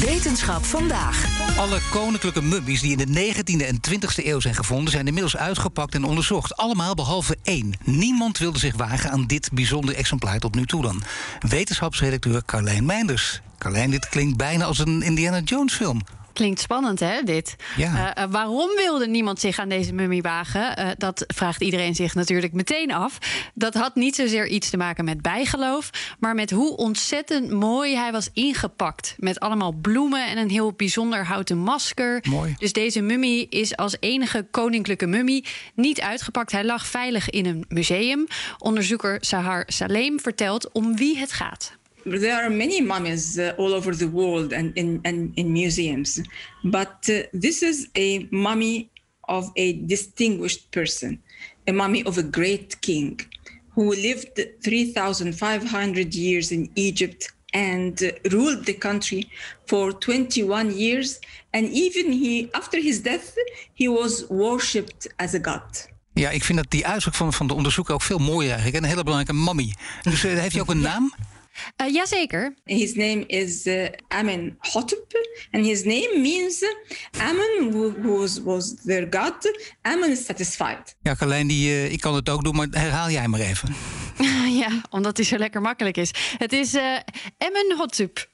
Wetenschap vandaag. Alle koninklijke mummies die in de 19e en 20e eeuw zijn gevonden, zijn inmiddels uitgepakt en onderzocht. Allemaal behalve één. Niemand wilde zich wagen aan dit bijzondere exemplaar tot nu toe dan. Wetenschapsredacteur Carlijn Meinders. Carlijn, dit klinkt bijna als een Indiana Jones film. Klinkt spannend, hè, dit? Ja. Uh, uh, waarom wilde niemand zich aan deze mummie wagen? Uh, dat vraagt iedereen zich natuurlijk meteen af. Dat had niet zozeer iets te maken met bijgeloof... maar met hoe ontzettend mooi hij was ingepakt. Met allemaal bloemen en een heel bijzonder houten masker. Mooi. Dus deze mummie is als enige koninklijke mummie niet uitgepakt. Hij lag veilig in een museum. Onderzoeker Sahar Saleem vertelt om wie het gaat. There are many mummies uh, all over the world and in, and in museums, but uh, this is a mummy of a distinguished person, a mummy of a great king who lived 3,500 years in Egypt and uh, ruled the country for 21 years. And even he, after his death, he was worshipped as a god. Ja, ik vind dat die uitspraak van, van de onderzoeker ook veel mooier eigenlijk. Een hele belangrijke mummy. Dus uh, heeft hij ook een naam? Uh, jazeker. His name is uh, Amenhotep, and his name means Amen, who, was, was their god. Amen is satisfied. Ja, Carlijn, die, uh, ik kan het ook doen, maar herhaal jij maar even. ja, omdat hij zo lekker makkelijk is. Het is Amenhotep.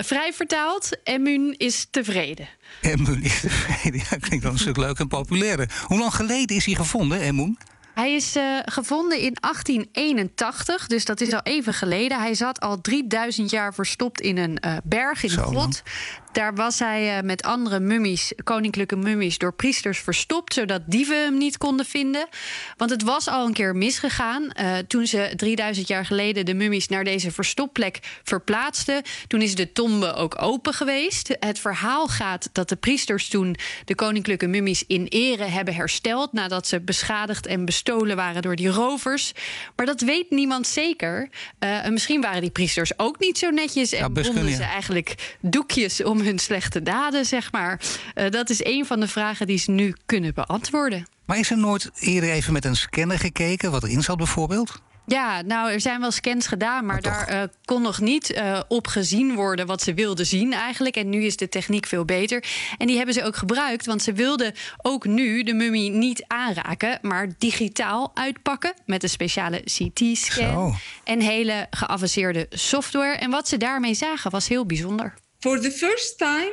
vrij vertaald, Emun is tevreden. Emun is tevreden, ja, klinkt wel een stuk leuk en populairder. Hoe lang geleden is hij gevonden, Emun? Hij is uh, gevonden in 1881, dus dat is al even geleden. Hij zat al 3000 jaar verstopt in een uh, berg, in een grot. Daar was hij uh, met andere mummies, koninklijke mummies, door priesters verstopt, zodat dieven hem niet konden vinden. Want het was al een keer misgegaan. toen ze 3000 jaar geleden de mummies naar deze verstopplek verplaatsten, toen is de tombe ook open geweest. Het verhaal gaat dat de priesters toen de koninklijke mummies in ere hebben hersteld nadat ze beschadigd en waren door die rovers. Maar dat weet niemand zeker. Uh, misschien waren die priesters ook niet zo netjes en Ja, bonden ze eigenlijk doekjes om hun slechte daden, zeg maar. Uh, dat is een van de vragen die ze nu kunnen beantwoorden. Maar is er nooit eerder even met een scanner gekeken wat erin zat bijvoorbeeld? Ja, nou, er zijn wel scans gedaan, maar daar uh, kon nog niet uh, op gezien worden wat ze wilden zien eigenlijk. En nu is de techniek veel beter. En die hebben ze ook gebruikt, want ze wilden ook nu de mummie niet aanraken, maar digitaal uitpakken met een speciale CT-scan en hele geavanceerde software. En wat ze daarmee zagen was heel bijzonder. For the first time,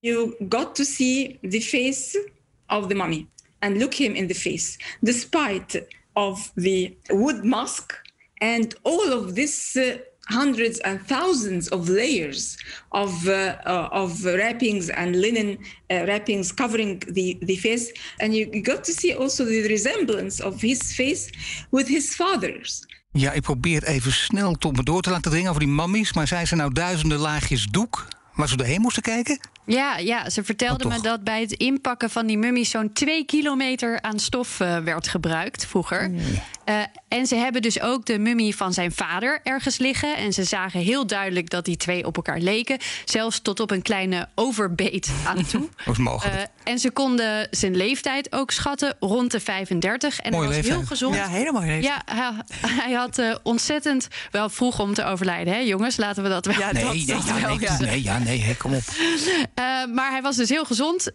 you got to see the face of the mummy and look him in the face, despite of the wood mask and all of this uh, hundreds and thousands of layers of uh, uh, of wrappings and linen uh, wrappings covering the the face and you got to see also the resemblance of his face with his father's Ja, ik probeer even snel tot me door te laten dringen over die mammies. Maar zijn ze nou duizenden laagjes doek waar ze doorheen moesten kijken? Ja, ja ze vertelde Oh, me dat bij het inpakken van die mummies zo'n twee kilometer aan stof uh, werd gebruikt vroeger. Uh, en ze hebben dus ook de mummie van zijn vader ergens liggen. En ze zagen heel duidelijk dat die twee op elkaar leken. Zelfs tot op een kleine overbeet aan toe. Dat mogelijk. Uh, en ze konden zijn leeftijd ook schatten, rond de 35. En Mooie hij was leeftijd. heel gezond. Ja, hele mooie leeftijd. Ja, hij, hij had uh, ontzettend wel vroeg om te overlijden, hè, jongens? Laten we dat wel. Ja, Nee, dat- nee, dat ja, wel, nee, ja. nee, ja, nee, hè, kom op. Uh, maar hij was dus heel gezond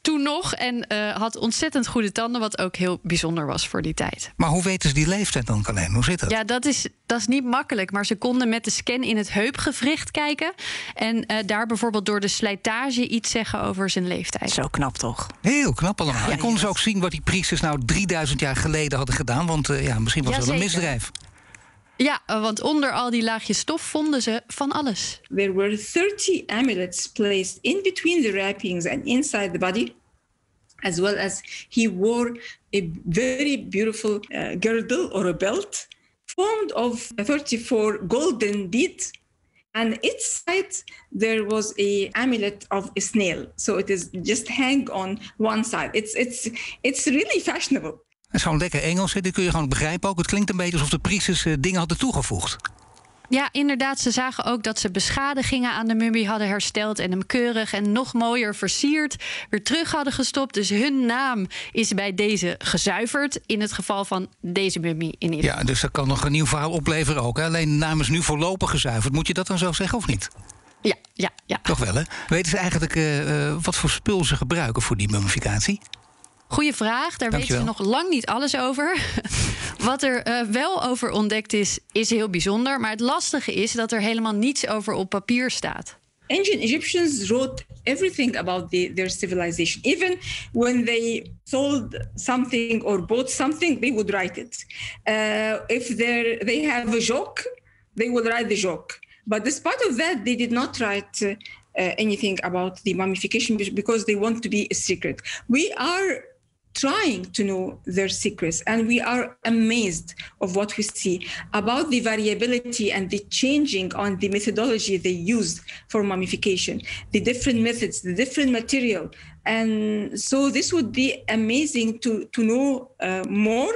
toen nog en uh, had ontzettend goede tanden, wat ook heel bijzonder was voor die tijd. Maar hoe weten ze die leeftijd dan, Carlijn? Hoe zit dat? Ja, dat is, dat is niet makkelijk, maar ze konden met de scan in het heupgewricht kijken en uh, daar bijvoorbeeld door de slijtage iets zeggen over zijn leeftijd. Zo knap toch? Heel knap allemaal. Ja, en konden ze ook zien wat die priesters nou 3000 jaar geleden hadden gedaan? Want uh, ja, misschien was het wel een misdrijf. Ja, want onder al die laagjes stof vonden ze van alles. there were 30 amulets placed in between the wrappings and inside the body as well as he wore a very beautiful uh, girdle or a belt formed of 34 golden beads and its side there was a amulet of a snail. So it is just hang on one side. It's it's it's really fashionable. Het is gewoon lekker Engels, hè? dit kun je gewoon begrijpen ook. Het klinkt een beetje alsof de priesters uh, dingen hadden toegevoegd. Ja, inderdaad. Ze zagen ook dat ze beschadigingen aan de mummie hadden hersteld en hem keurig en nog mooier versierd weer terug hadden gestopt. Dus hun naam is bij deze gezuiverd. In het geval van deze mummie in ieder geval. Ja, dus dat kan nog een nieuw verhaal opleveren ook. Hè? Alleen de naam is nu voorlopig gezuiverd. Moet je dat dan zo zeggen of niet? Ja, ja, ja. Toch wel, hè? Weten ze eigenlijk uh, uh, wat voor spul ze gebruiken voor die mummificatie? Goeie vraag. Daar weten ze nog lang niet alles over. Wat er uh, wel over ontdekt is, is heel bijzonder. Maar het lastige is dat er helemaal niets over op papier staat. Ancient Egyptians wrote everything about the, their civilization. Even when they sold something or bought something, they would write it. Uh, if they have a joke, they would write the joke. But despite of that, they did not write uh, anything about the mummification because they want to be a secret. We are trying to know their secrets and we are amazed of what we see about the variability and the changing on the methodology they used for mummification the different methods the different material and so this would be amazing to to know uh, more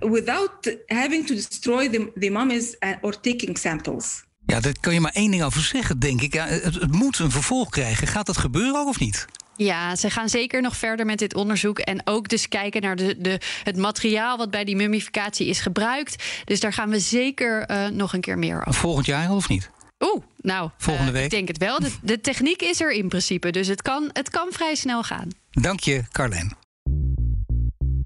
without having to destroy the, the mummies uh, or taking samples Ja, daar kan je maar één ding over zeggen, denk ik. Ja, het, het moet een vervolg krijgen. Gaat dat gebeuren of niet? Ja, ze gaan zeker nog verder met dit onderzoek. En ook dus kijken naar de, de, het materiaal wat bij die mummificatie is gebruikt. Dus daar gaan we zeker uh, nog een keer meer over. Volgend jaar of niet? Oeh, nou, Volgende uh, week. ik denk het wel. De, de techniek is er in principe, dus het kan, het kan vrij snel gaan. Dank je, Carlijn.